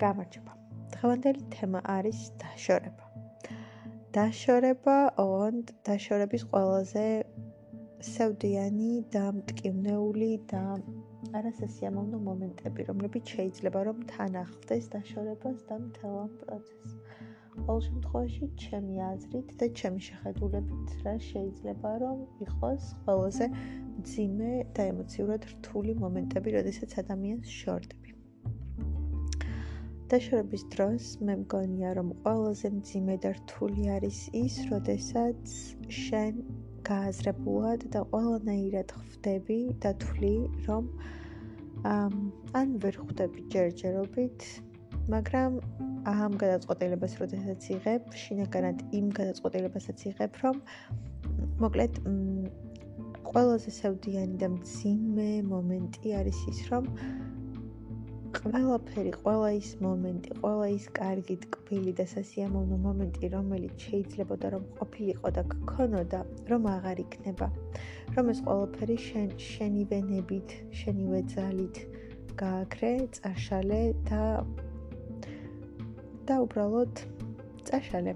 გამარჯობა. დღევანდელი თემა არის დაშორება. დაშორება, ოღონდ დაშორების ყველაზე სევდიანი და მტკივნეული და არასასიამოვნო მომენტები, რომლებიც შეიძლება რომ თან ახლდეს დაშორებას და მთელ ამ პროცესს. ყოველ შემთხვევაში, ჩემი აზრით და ჩემი შეხედულებით, რა შეიძლება რომ იყოს ყველაზე ძიმე და ემოციურად რთული მომენტები, როდესაც ადამიანს შორდები. დაშორების დროს მე მგონია, რომ ყველაზე ძიმე და რთული არის ის, როდესაც შენ გააზრებულად და ყველანაირად ხვდები და თვლი, რომ ან ვერ ხვდები ჯერჯერობით მაგრამ ამ გადაწყვეტილებას როდესაც იღებ, შინაგანად იმ გადაწყვეტილებასაც იღებ, რომ მოკლედ ყველაზე სევდიანი და მძიმე მომენტი არის ის, რომ ყველაფერი, ყველა ის მომენტი, ყველა ის კარგი, ტკბილი და სასიამოვნო მომენტი, რომელიც შეიძლება და რომ ყოფილიყო და გქონოდა, რომ აღარ იქნება. რომ ეს ყველაფერი შენ შენივენებით, შენივე ძალით გააქრე, წაშალე და და უბრალოდ წაშალე.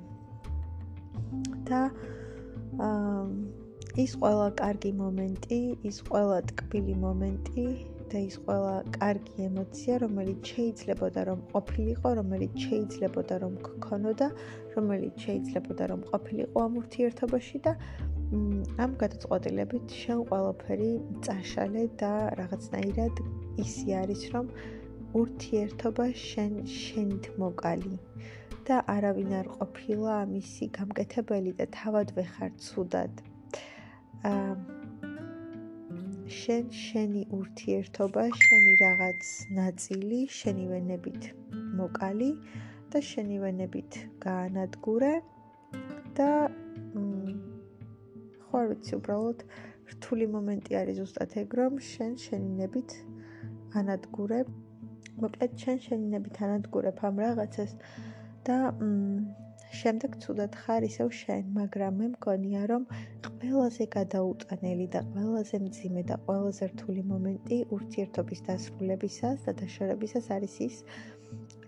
და აა ის ყველა კარგი მომენტი, ის ყველა ტკბილი მომენტი და ის ყველა კარგი ემოცია, რომელიც შეიძლებოდა რომ ყოფილიყო, რომელიც შეიძლებოდა რომ გქონოდა, რომელიც შეიძლებოდა რომ ყოფილიყო ამ ურთიერთობაში და ამ გადაწყვეტილებით შენ ყველაფერი წაშალე და რაღაცნაირად ისი არის რომ ურთიერთობა შენ შენით მოკალი და არავინ არ ყოფილა ამისი გამკეთებელი და თავად ვეხარ ცუდად. აა შენ შენი ურთიერთობა, შენი რაღაც ნაწილი შენივენებით მოკალი და შენივენებით გაანადგურე და ხო არ ვიცი უბრალოდ რთული მომენტი არის ზუსტად ეგ რომ შენ შენინებით ანადგურებ. მოკლედ ჩვენ შენინებით ანადგურებ ამ რაღაცას და შემდეგ თუდად ხარ ისევ შენ, მაგრამ მე მგონია რომ ყველაზე გადაუტანელი და ყველაზე მძიმე და ყველაზე რთული მომენტი ურთიერთობის დასრულებისას და დაშორებისას არის ის,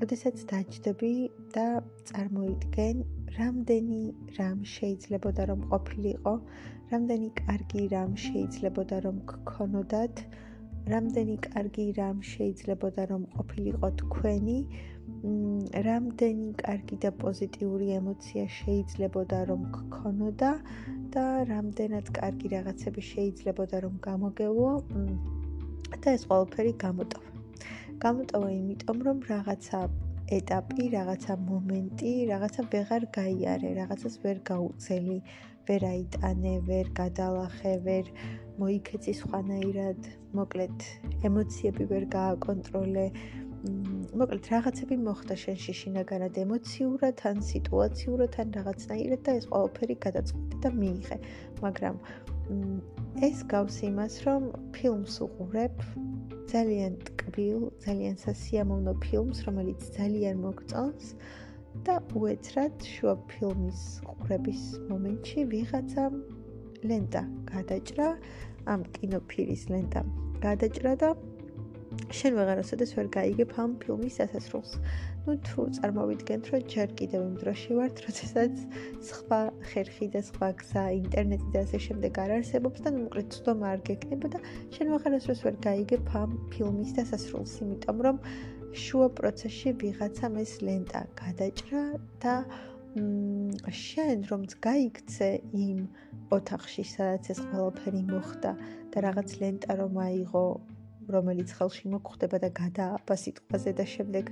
როდესაც დაჯდები და წარმოიდგენ რამდენი რამ შეიძლებოდა რომ ყოფილიყო, რამდენი კარგი რამ შეიძლებოდა რომ გქონოდათ რამდენი კარგი რამ შეიძლებოდა რომ ყოფილიყო თქვენი რამდენი კარგი და პოზიტიური ემოცია შეიძლებოდა რომ გქონოდა და რამდენად კარგი რაღაცები შეიძლებოდა რომ გამოგევლო და ეს ყველაფერი გამოტოვა. გამოტოვა იმიტომ რომ რაღაცა ეტაპი, რაღაცა მომენტი, რაღაცა ვეღარ გაიარე, რაღაცას ვერ გაუწელი, ვერ აიტანე, ვერ გადალახე, ვერ მოიქეცი სხვანაირად, მოკლედ, ემოციები ვერ გააკონტროლე. მოკლედ, რაღაცები მოხდა შენში შინაგანად ემოციურად, ან სიტუაციურად, ან რაღაცნაირად და ეს ყველაფერი გადაწყვეტი და მიიღე. მაგრამ ეს გავს იმას, რომ ფილმს უყურებ, ძალიან ტკბილ, ძალიან სასიამოვნო ფილმს, რომელიც ძალიან მოგწონს. და უეცრად შუა ფილმის ყურების მომენტში ვიღაცა ლენტა გადაჭრა ამ კინოფილის ლენტა გადაჭრა და შენ ვეღარასოდეს ვერ გაიგებ ამ ფილმის დასასრულს. ну თუ წარმოვიდგენთ რომ ჯერ კიდევ იმ დროში ვართ, როდესაც სხვა ხერხი და სხვა გზა, ინტერნეტი და ასე შემდეგ არ არსებობს და მოკლედ ცუდმა არ გეკნება და შენ ვეღარასოდეს ვერ გაიგებ ამ ფილმის დასასრულს, იმიტომ რომ შუა პროცესში ვიღაცამ ეს ლენტა გადაჭრა და შენ რომც გაიქცე იმ ოთახში, სადაც ეს ყველაფერი მოხდა და რაღაც ლენტა რომ აიღო, რომელიც ხელში მოგხვდება და გადააბა სიტყვაზე და შემდეგ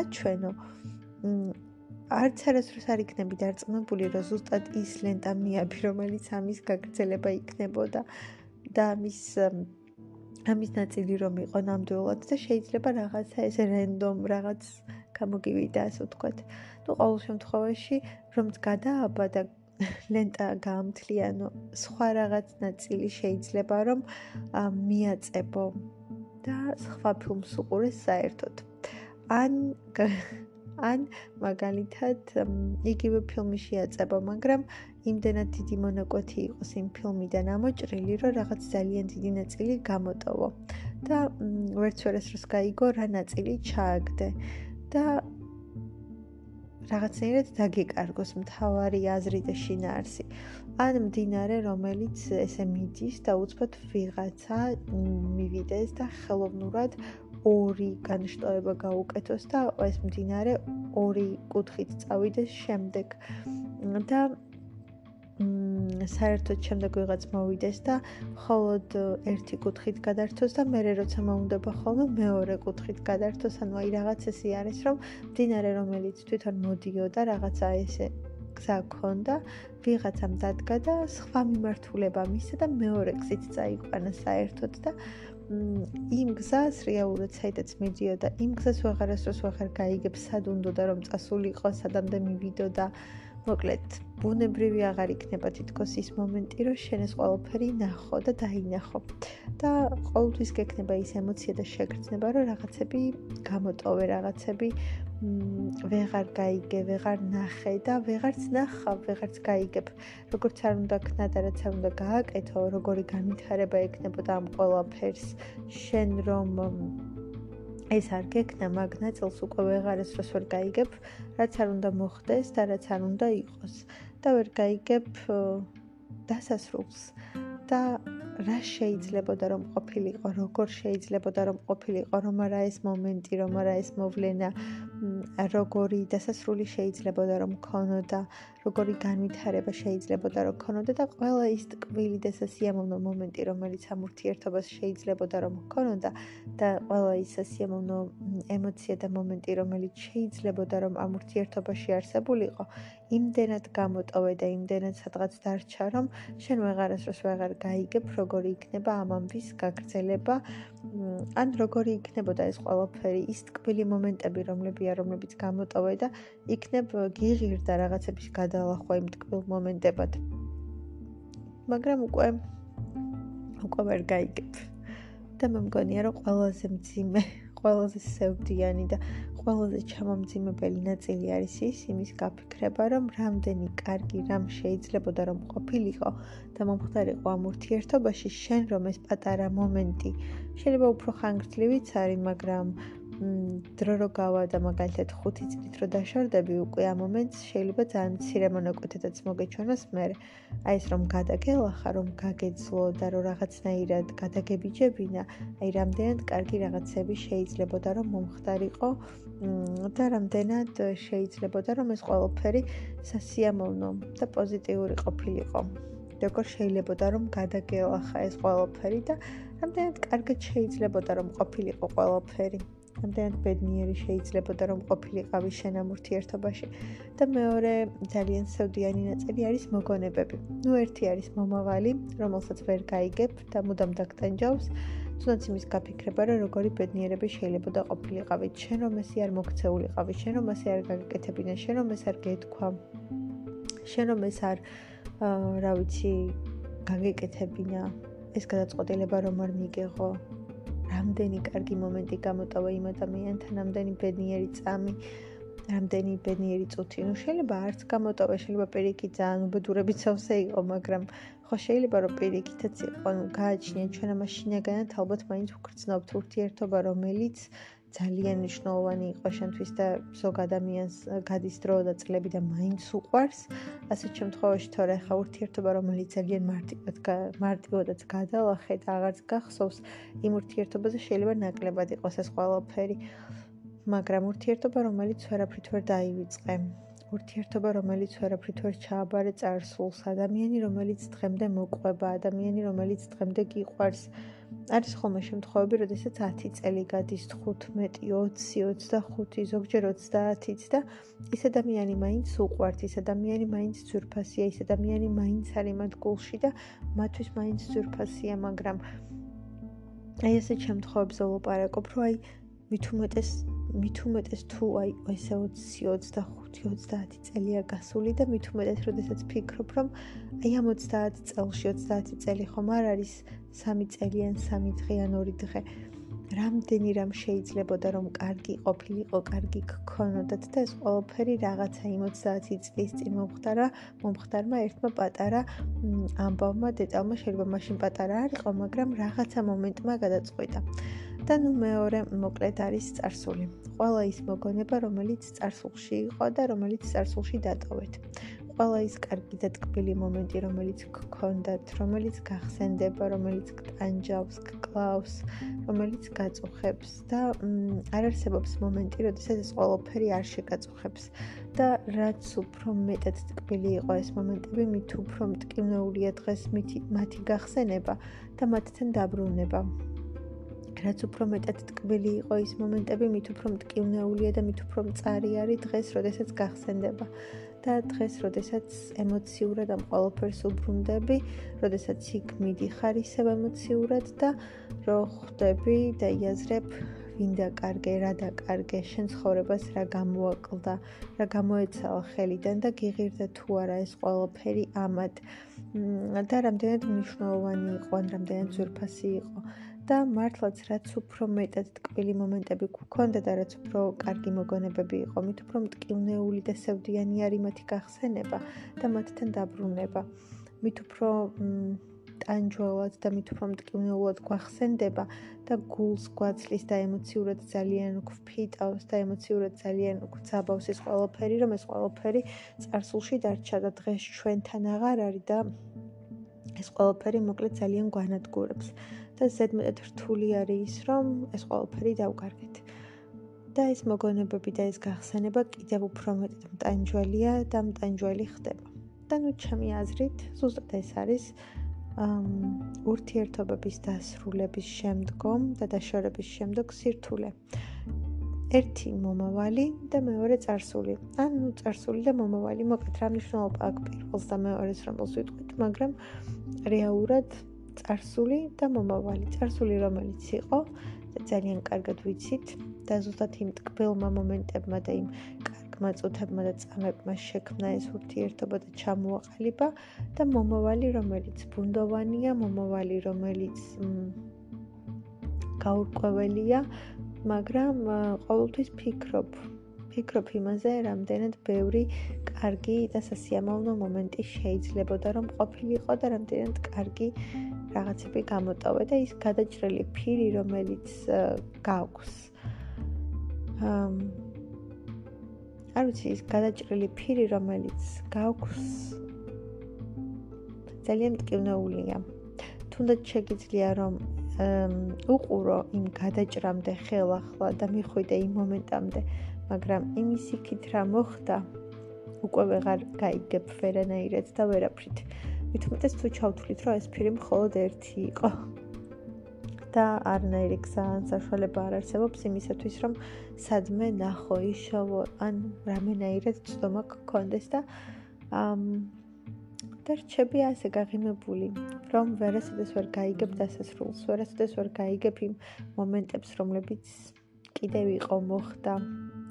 აჩვენო. არც არასდროს არ იქნები დარწმუნებული, რომ ზუსტად ის ლენტა მიაბი, რომელიც ამის გაგრძელება იქნებოდა და ამის ამის ნაწილი რომ იყო ნამდვილად და შეიძლება რაღაცა ეს რენდომ რაღაც გამოგივიდა ასე ვთქვათ. ну ყოველ შემთხვევაში რომც გადააბა და ლენტა გაამთლიანო სხვა რაღაც ნაწილი შეიძლება რომ მიაწებო და სხვა ფილმს უყურეს საერთოდ. ან ან მაგალითად იგივე ფილმი შეაწება, მაგრამ იმდენად დიდი მონაკვეთი იყოს იმ ფილმიდან ამოჭრილი, რომ რაღაც ძალიან დიდი ნაწილი გამოტოვო და ვერც ვერას როს გაიგო რა ნაწილი ჩააგდე. და რაღაცნაირად დაგეკარგოს მთავარი აზრი და შინაარსი. ან მდინარე, რომელიც ესე მიდის და უცბად ვიღაცა მივიდეს და ხელოვნურად ორი განშტოება გაუკეთოს და ეს მდინარე ორი კუთხით წავიდეს შემდეგ. და საერთოდ შემდეგ ვიღაც მოვიდეს და მხოლოდ ერთი კუთხით გადართოს და მე როცა მომდება ხოლმე მეორე კუთხით გადართოს, ანუ აი რაღაც ესე არის, რომ მდინარე რომელიც თვითონ მოდიოდა რაღაცა ესე გზა ქონდა, ვიღაცამ დადგა და სხვა მიმართულება მისცა და მეორე გზით წაიყვანა საერთოდ და იმ გზას რეალურად საერთოდ მიდიოდა, იმ გზას ვეღარასდროს ვეღარ გაიგებ, სად უნდა და რომ წასულიყო, სადამდე მივიდო და მოკლედ, ბუნებრივი აღარ იქნება თითქოს ის მომენტი, რომ შენ ეს ყველაფერი ნახო და დაინახო. და ყოველთვის გექნება ის ემოცია და შეგრძნება, რომ რაღაცები გამოტოვე, რაღაცები ვეღარ გაიგე, ვეღარ ნახე და ვეღარც ნახავ, ვეღარც გაიგებ. როგორც არ უნდა ქნა და რაც არ უნდა გააკეთო, როგორი განვითარება ექნებოდა ამ ყველაფერს, შენ რომ ეს არ გექნა მაგნაწილს უკვე ვეღარეს დროს ვერ გაიგებ, რაც არ უნდა მოხდეს და რაც არ უნდა იყოს. და ვერ გაიგებ დასასრულს. და რა შეიძლებოდა რომ ყოფილიყო, როგორ შეიძლებოდა რომ ყოფილიყო, რომ არა ეს მომენტი, რომ არა ეს მოვლენა, როგორი დასასრული შეიძლებოდა რომ ქონოდა, როგორი განვითარება შეიძლებოდა რომ ქონოდა და ყველა ის ტკბილი და სასიამოვნო მომენტი, რომელიც ამ ურთიერთობას შეიძლებოდა რომ ქონოდა და ყველა ის სასიამოვნო ემოცია და მომენტი, რომელიც შეიძლებოდა რომ ამ ურთიერთობაში არსებულიყო, იმდენად გამოტოვე და იმდენად სადღაც დარჩა, რომ შენ ვეღარასდროს ვეღარ გაიგებ, როგორი იქნება ამ ამბის გაგრძელება, ან როგორი იქნებოდა ეს ყველაფერი, ის ტკბილი მომენტები, რომლებია, რომლებიც გამოტოვე და იქნებ გიღირდა რაღაცების გადალახვა იმ ტკბილ მომენტებად. მაგრამ უკვე უკვე ვერ გაიგებ. და მე მგონია, რომ ყველაზე მძიმე, ყველაზე სევდიანი და ყველაზე ჩამომძიმებელი ნაწილი არის ის, იმის გაფიქრება, რომ რამდენი კარგი რამ შეიძლებოდა რომ ყოფილიყო და მომხდარიყო ამ ურთიერთობაში, შენ რომ ეს პატარა მომენტი შეიძლება უფრო ხანგრძლივიც არის, მაგრამ დრო რო გავა და მაგალითად 5 წლით რო დაშორდები, უკვე ამ მომენტს შეიძლება ძალიან მცირე მონაკვეთედაც მოგეჩვენოს მე. აი ეს რომ გადაგელახა, რომ გაგეძლო და რომ რაღაცნაირად გადაგებიჯებინა, აი რამდენად კარგი რაღაცები შეიძლებოდა რომ მომხდარიყო და რამდენად შეიძლებოდა რომ ეს ყველაფერი სასიამოვნო და პოზიტიური ყოფილიყო. როგორ შეიძლებოდა რომ გადაგელახა ეს ყველაფერი და რამდენად კარგად შეიძლებოდა რომ ყოფილიყო ყველაფერი. ამდენად ბედნიერი შეიძლებოდა რომ ყოფილიყავი შენ ამ ურთიერთობაში და მეორე ძალიან სევდიანი ნაწილი არის მოგონებები. ნუ ერთი არის მომავალი, რომელსაც ვერ გაიგებ და მუდამ დაგტანჯავს. თუნდაც იმის გაფიქრება, რომ როგორი ბედნიერები შეიძლებოდა ყოფილიყავი, შენ რომ ესე არ მოქცეულიყავი, შენ რომ ასე არ გაგეკეთებინა, შენ რომ ეს არ გეთქვა. შენ რომ ეს არ რა ვიცი, გაგეკეთებინა. ეს გადაწყვეტილება რომ არ მიიღო, რამდენი კარგი მომენტი გამოტავა იმ ადამიანთან, რამდენი ბედნიერი წამი, რამდენი ბედნიერი წუთი. ნუ შეიძლება არც გამოტავა, შეიძლება პირიქით ძალიან უბედურებით სავსე იყო, მაგრამ ხო შეიძლება რომ პირიქითაც იყო, ნუ გააჩნია ჩვენ ამაშინაგანად ალბათ მაინც ვგრძნობთ ურთიერთობა, რომელიც ძალიან მნიშვნელოვანი იყო შენთვის და ზოგ ადამიანს გადის დრო და წლები და მაინც უყვარს. ასეთ შემთხვევაში თორე ხა ურთიერთობა რომელიც ძალიან მარტივად მარტივადაც გადალახე და აღარც გახსოვს, იმ ურთიერთობაზე შეიძლება ნაკლებად იყოს ეს ყველაფერი. მაგრამ ურთიერთობა რომელიც ვერაფრით ვერ დაივიწყე. ურთიერთობა რომელიც ვერაფრით ვერ ჩააბარე წარსულს, ადამიანი რომელიც დღემდე მოყვება, ადამიანი რომელიც დღემდე გიყვარს. არის ხოლმე შემთხვევები, როდესაც 10 წელი გადის 15, 20, 25, ზოგჯერ 30-იც და ის ადამიანი მაინც უყვართ, ის ადამიანი მაინც ძვირფასია, ის ადამიანი მაინც არის მათ გულში და მათთვის მაინც ძვირფასია, მაგრამ აი ესეთ შემთხვევებს ველაპარაკობ, რომ აი მით უმეტეს მით უმეტეს თუ აი ესე 20, 25, 30 წელია გასული და მით უმეტეს როდესაც ფიქრობ, რომ აი ამ 30 წელში 30 წელი ხომ არ არის 3 წელი ან 3 დღე ან 2 დღე. რამდენი რამ შეიძლებოდა რომ კარგი ყოფილიყო, კარგი გქონოდათ და ეს ყველაფერი რაღაცა 60 წლის წინ მომხდარა, მომხდარმა ერთმა პატარა ამბავმა დეტალმა შეიძლება მაშინ პატარა არ იყო, მაგრამ რაღაცა მომენტმა გადაწყვიტა. და ნუ მეორე მოკლედ არის царსული. ყველა ის მოგონება, რომელიც царსულში იყო და რომელიც царსულში დატოვეთ. ყველა ის კარგი და ტკბილი მომენტი, რომელიც გქონდათ, რომელიც გახსენდება, რომელიც გტანჯავს, გკლავს, რომელიც გაწუხებს და არ არსებობს მომენტი, როდესაც ეს ყველაფერი არ შეგაწუხებს. და რაც უფრო მეტად ტკბილი იყო ეს მომენტები, მით უფრო მტკივნეულია დღეს მათი გახსენება და მათთან დაბრუნება. რაც უფრო მეტად ტკბილი იყო ის მომენტები, მით უფრო მტკივნეულია და მით უფრო მწარი არის დღეს, როდესაც გახსენდება. და დღეს, როდესაც ემოციურად ამ ყოველფერს უბრუნდები, როდესაც იქ მიდიხარ ისევ ემოციურად და რო ხვდები და იაზრებ ვინ დაკარგე, რა დაკარგე, შენ ცხოვრებას რა გამოაკლდა, რა გამოეცალა ხელიდან და გიღირდა თუ არა ეს ყოველფერი ამად. და რამდენად მნიშვნელოვანი იყო, ან რამდენად ზურფასი იყო. და მართლაც რაც უფრო მეტად ტკბილი მომენტები გვქონდა და რაც უფრო კარგი მოგონებები იყო, მით უფრო მტკივნეული და სევდიანი არის მათი გახსენება და მათთან დაბრუნება. მით უფრო ტანჯველად და მით უფრო მტკივნეულად გვახსენდება და გულს გვაძლის და ემოციურად ძალიან გვფიტავს და ემოციურად ძალიან გვძაბავს ეს ყველაფერი, რომ ეს ყველაფერი წარსულში დარჩა და დღეს ჩვენთან აღარ არის და ეს ყველაფერი მოკლედ ძალიან გვანადგურებს. და ზედმეტად რთული არის ის, რომ ეს ყველაფერი დავკარგეთ. და ეს მოგონებები და ეს გახსენება კიდევ უფრო მეტად მტანჯველია და მტანჯველი ხდება. და ნუ ჩემი აზრით, ზუსტად ეს არის ამ ურთიერთობების დასრულების შემდგომ და დაშორების შემდეგ სირთულე. ერთი მომავალი და მეორე царსული. ან ნუ царსული და მომავალი, მოკლედ რა მნიშვნელობა აქვს პირველს და მეორეს, რომელს ვიტყვით, მაგრამ რეალურად წარსული და მომავალი. წარსული რომელიც იყო ძალიან კარგად ვიცით და ზუსტად იმ ტკბილმა მომენტებმა და იმ კარგმა წუთებმა და წამებმა შექმნა ეს ურთიერთობა და ჩამოაყალიბა და მომავალი რომელიც ბუნდოვანია, მომავალი რომელიც გაურკვეველია, მაგრამ ყოველთვის ფიქრობ ფიქრობ იმაზე, რამდენად ბევრი კარგი და სასიამოვნო მომენტი შეიძლებოდა რომ ყოფილიყო და რამდენად კარგი რაღაცები გამოტოვე და ის გადაჭრილი ფირი, რომელიც გაქვს. არ ვიცი, ის გადაჭრილი ფირი, რომელიც გაქვს ძალიან მტკივნეულია. თუნდაც შეგიძლია რომ უყურო იმ გადაჭრამდე ხელახლა და მიხვიდე იმ მომენტამდე, მაგრამ იმის იქით რა მოხდა? უკვე ვეღარ გაიგებ ვერანაირად და ვერაფრით. მithumetes თუ ჩავთვლით რომ ეს ფილმი მხოლოდ ერთი იყო. და არნაირი გზა ან საშუალება არ არსებობს იმისათვის რომ სადმე ნახო იშოვო ან რამენაირად ცდომა გქონდეს და ამ და რჩები ასე გაღიმებული რომ ვერასოდეს ვერ გაიგებ დასასრულს ვერასოდეს ვერ გაიგებ იმ მომენტებს რომლებიც კიდევ იყო მოხდა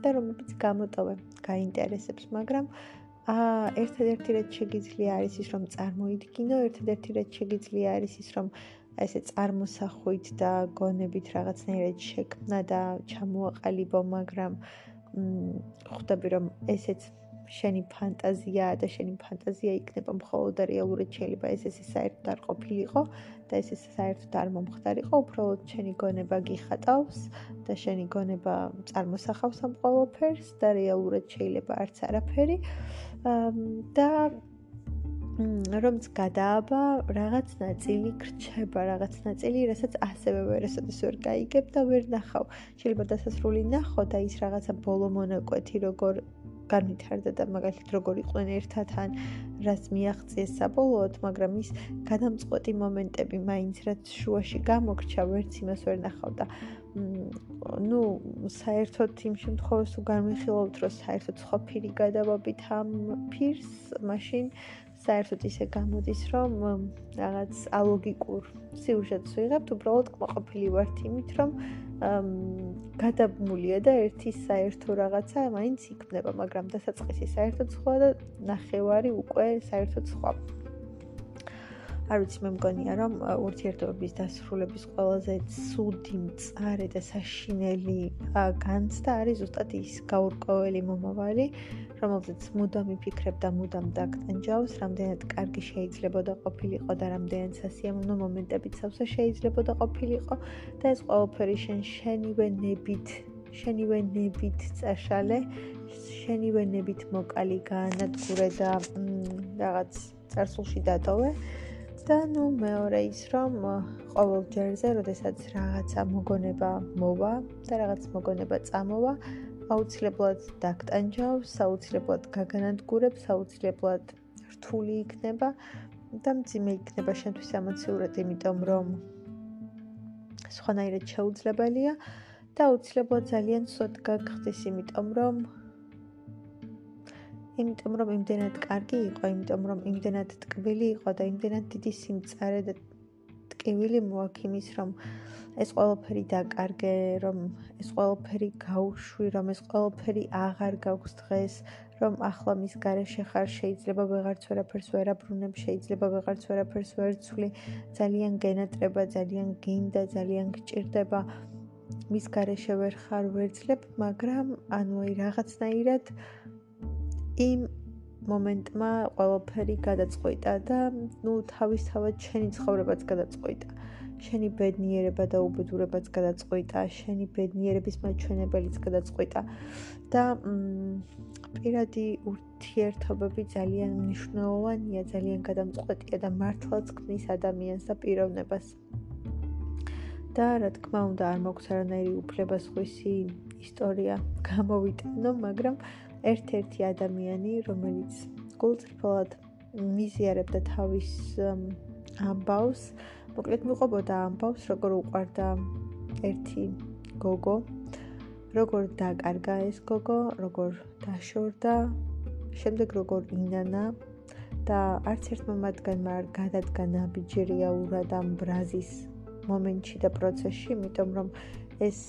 და რომლებიც გამოტოვე, გაინტერესებს, მაგრამ აა ერთადერთი რაც შეგიძლია არის ის, რომ წარმოიდგინო, ერთადერთი რაც შეგიძლია არის ის, რომ ესე წარმოსახვით და გონებით რაღაცნაირად შექმნა და ჩამოაყალიბო, მაგრამ მ ხვდები რომ ესეც შენი ფანტაზია და შენი ფანტაზია იქნება მხოლოდ რეალურად შეიძლება ეს ესე საერთოდ არ ყოფილიყო და ეს ესე საერთოდ არ მომხდარიყო. უბრალოდ შენი გონება გიხატავს და შენი გონება წარმოსახავს ამ ყოველფერს და რეალურად შეიძლება არც არაფერი. და რომც გადააბა რაღაც ნაწილი გრჩება რაღაც ნაწილი რასაც ასევე ვერასოდეს ვერ გაიგებ და ვერ ნახავ. შეიძლება დასასრული ნახო და ის რაღაცა ბოლო მონაკვეთი როგორ განვითარდა და მაგალითად როგორ იყვნენ ერთად ან რაც მიაღწიეს საბოლოოდ, მაგრამ ის გადამწყვეტი მომენტები მაინც რაც შუაში გამოგრჩა, ვერც იმას ვერ ნახავ და ну, საერთოდ იმ შემთხვევაში თუ განვიხილავთ, რომ საერთოდ სხვა ფირი გადავაბით ამ ფირს, მაშინ საერთოდ ისე გამოდის, რომ რაღაც ალოგიკურ სიუჟეტს ვიღებთ, უბრალოდ კმაყოფილი ვართ იმით, რომ გადაბმულია და ერთი საერთო რაღაცა მაინც იქნება, მაგრამ დასაწყისი საერთოდ სხვა და ნახევარი უკვე საერთოდ სხვა. არ ვიცი მე მგონია რომ ურთიერთობების დასრულების ყველაზე ცუდი მწარე და საშინელი განცდა არის ზუსტად ის გაურკვეველი მომავალი რომელზეც მუდამ იფიქრებ და მუდამ დაგტანჯავს რამდენად კარგი შეიძლება და ყოფილიყო და რამდენად სასიამოვნო მომენტებიც ავსა შეიძლება და ყოფილიყო და ეს ყველაფერი შენ შენივე ნებით შენივე ნებით წაშალე შენივე ნებით მოკალი გაანადგურე და რაღაც წარსულში დატოვე და ნუ მეორე ის რომ ყოველ ჯერზე, როდესაც რაღაცა მოგონება მოვა და რაღაც მოგონება წამოვა, აუცილებლად დაგტანჯავს, აუცილებლად გაგანადგურებ, აუცილებლად რთული იქნება და მძიმე იქნება შენთვის ემოციურად, იმიტომ რომ სხვანაირად შეუძლებელია და აუცილებლად ძალიან სწორად გაგხდის, იმიტომ რომ იმიტომ რომ იმდენად კარგი იყო, იმიტომ რომ იმდენად ტკბილი იყო და იმდენად დიდი სიმწარე და ტკივილი მოაქიმის, რომ ეს ყველაფერი დაკარგე, რომ ეს ყველაფერი გაუშვი, რომ ეს ყველაფერი აღარ გაქვს დღეს, რომ ახლა მის გარეშე ხარ, შეიძლება ვეღარც ვერაფერს ვერაბრუნებ, შეიძლება ვეღარც ვერაფერს ვერცვლი, ძალიან გენატრება, ძალიან გინდა, ძალიან გჭირდება. მის გარეშე ვერ ხარ, ვერცლებ, მაგრამ ანუ აი რაღაცნაირად იმ მომენტმა ყველაფერი გადაწყვიტა და ნუ თავისთავად შენი ცხოვრებაც გადაწყვიტა. შენი ბედნიერება და უბედურებაც გადაწყვიტა, შენი ბედნიერების მაჩვენებელიც გადაწყვიტა და პირადი ურთიერთობები ძალიან მნიშვნელოვანია, ძალიან გადამწყვეტია და მართლაც ქმნის ადამიანს და პიროვნებას. და რა თქმა უნდა, არ მაქვს არანაირი უფლებასხვისი ისტორია გამოვიტანო, მაგრამ ერთ-ერთი ადამიანი, რომელიც გულწრფელად მიზიარებდა თავის ამბავს, მოკლედ მიყვებოდა ამბავს, როგორ უყარდა ერთი გოგო, როგორ დაკარგა ეს გოგო, როგორ დაშორდა, შემდეგ როგორ ინანა და არც ერთმა მათგანმა არ გადადგა ნაბიჯერია ურად ამ ბრაზის მომენტში და პროცესში, იმიტომ რომ ეს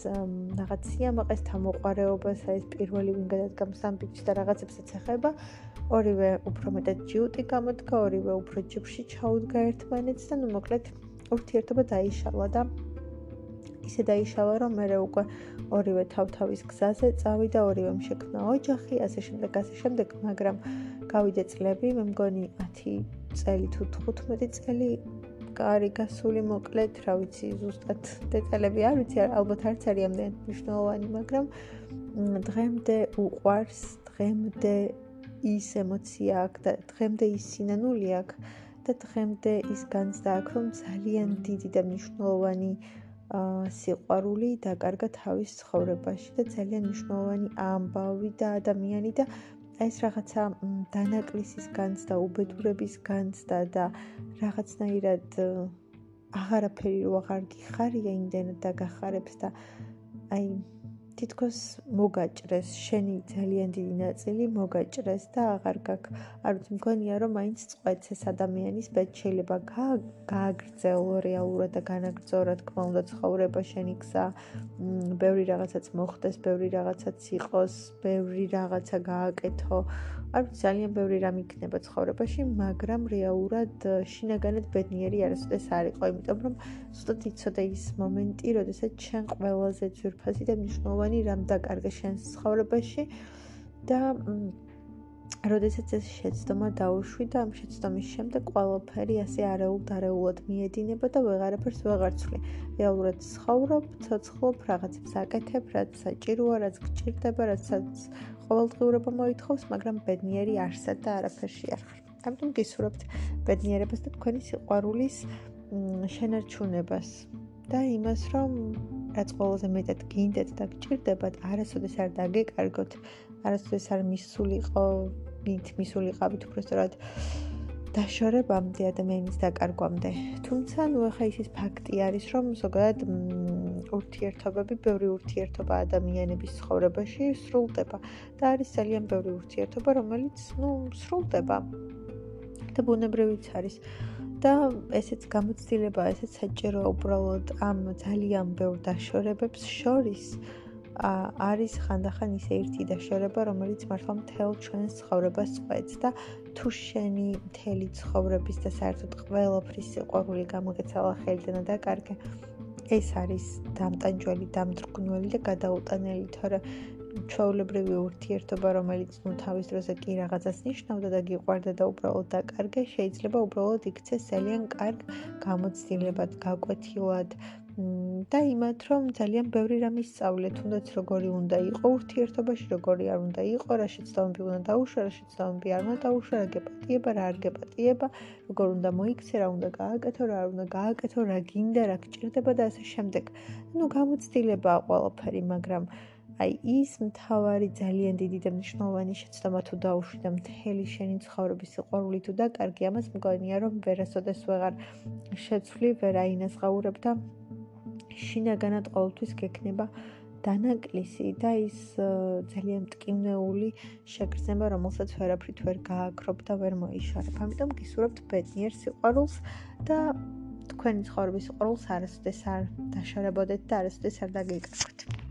რაღაც სიამაყეს თამოყარეობას, ეს პირველი ვინ გადადგამს ამ ბიჭს და რაღაცებსაც ეხება, ორივე უფრო მეტად ჯიუტი გამოდგა, ორივე უფრო ჯიბში ჩაუდგა ერთმანეთს და ნუ მოკლედ ურთიერთობა დაიშალა და ისე დაიშალა, რომ მე უკვე ორივე თავ-თავის გზაზე წავიდა, ორივე შექმნა ოჯახი, ასე შემდეგ, ასე შემდეგ, მაგრამ გავიდა წლები, მე მგონი 10 წელი თუ 15 წელი კარი გასული მოკლედ, რა ვიცი, ზუსტად დეტალები არ ვიცი, ალბათ არც არის ამდენ მნიშვნელოვანი, მაგრამ დღემდე უყვარს, დღემდე ის ემოცია აქვს და დღემდე ის სინანული აქვს და დღემდე ის განცდა აქვს, რომ ძალიან დიდი და მნიშვნელოვანი სიყვარული დაკარგა თავის ცხოვრებაში და ძალიან მნიშვნელოვანი ამბავი და ადამიანი და ეს რაღაცა დანაკლისის განცდა, უბედურების განცდა და რაღაცნაირად აღარაფერი რო აღარ გიხარია იმდენად და გახარებს და აი თითქოს მოგაჭრეს. შენი ძალიან დიდი ნაწილი მოგაჭრეს და აღარ გაკ არ ვიცი მგონია რომ მაინც წყვეტს ეს ადამიანის ბედ შეიძლება გააგრძელო რეალურად და განაგრძო რა თქმა უნდა ცხოვრება შენი გზა. ბევრი რაღაცაც მოხდეს ბევრი რაღაცაც იყოს ბევრი რაღაცა გააკეთო არ ვიცი ძალიან ბევრი რამ იქნება ცხოვრებაში, მაგრამ რეალურად შინაგანად ბედნიერი არასოდეს არ იყო, იმიტომ რომ ზუსტად იცოდა ის მომენტი, როდესაც შენ ყველაზე ძვირფასი და მნიშვნელოვანი რამ დაკარგე შენ ცხოვრებაში და როდესაც ეს შეცდომა დაუშვი და ამ შეცდომის შემდეგ ყველაფერი ასე არეულ-დარეულად მიედინება და ვეღარაფერს ვეღარცვლი. რეალურად ცხოვრობ, ცოცხლობ, რაღაცებს აკეთებ, რაც საჭიროა, რაც გჭირდება, რასაც ყოველდღიურობა მოითხოვს, მაგრამ ბედნიერი არსად და არაფერში არ ხარ. ამიტომ გისურვებთ ბედნიერებას და თქვენი სიყვარულის შენარჩუნებას და იმას, რომ რაც ყველაზე მეტად გინდეთ და გჭირდებათ, არასოდეს არ დაგეკარგოთ, არასოდეს არ მისულიყო, მით მისულიყავით უბრალოდ დაშორებამდე ადამიანის დაკარგვამდე. თუმცა ნუ ახლა ის ის ფაქტი არის, რომ ზოგადად ურთიერთობები, ბევრი ურთიერთობა ადამიანების ცხოვრებაში სრულდება და არის ძალიან ბევრი ურთიერთობა, რომელიც ნუ სრულდება. და ბუნებრივიც არის. და ესეც გამოცდილება, ესეც საჭირო უბრალოდ ამ ძალიან ბევრ დაშორებებს შორის არის ხანდახან ისე ერთი დაშორება, რომელიც მართლა მთელ ჩვენს ცხოვრებას წყვეტს და თუ შენი მთელი ცხოვრების და საერთოდ ყველაფრის სიყვარული გამოგეცალა ხელიდან და კარგი ეს არის დამტანჯველი, დამძრგნველი და გადაუტანელი, თორე ჩვეულებრივი ურთიერთობა, რომელიც ნუ თავის დროზე კი რაღაცას ნიშნავდა და გიყვარდა და უბრალოდ დაკარგე, შეიძლება უბრალოდ იქცეს ძალიან კარგ გამოცდილებად, გაკვეთილად, და იმათ რომ ძალიან ბევრი რამ ისწავლე თუნდაც როგორი უნდა იყო ურთიერთობაში როგორი არ უნდა იყო რა შეცდომები უნდა დაუშვა რა შეცდომები არ უნდა დაუშვა რა გეპატიება რა არ გეპატიება როგორ უნდა მოიქცე რა უნდა გააკეთო რა არ უნდა გააკეთო რა გინდა რა გჭირდება და ასე შემდეგ. ну გამოცდილებაა ყველაფერი მაგრამ აი ის მთავარი ძალიან დიდი და მნიშვნელოვანი შეცდომა თუ დაუშვი და მთელი შენი ცხოვრების სიყვარული თუ დაკარგი ამას მგონია რომ ვერასოდეს ვეღარ შეცვლი ვერ აინასღაურებ და შინაგანად ყოველთვის გექნება დანაკლისი და ის ძალიან მტკივნეული შეგრძნება, რომელსაც ვერაფრით ვერ გააკრობ და ვერ მოიშარებ. ამიტომ გისურვებთ ბედნიერ სიყვარულს და თქვენი ცხოვრების სიყვარულს არასოდეს არ დაშორებოდეთ და არასოდეს არ დაგეკარგოთ.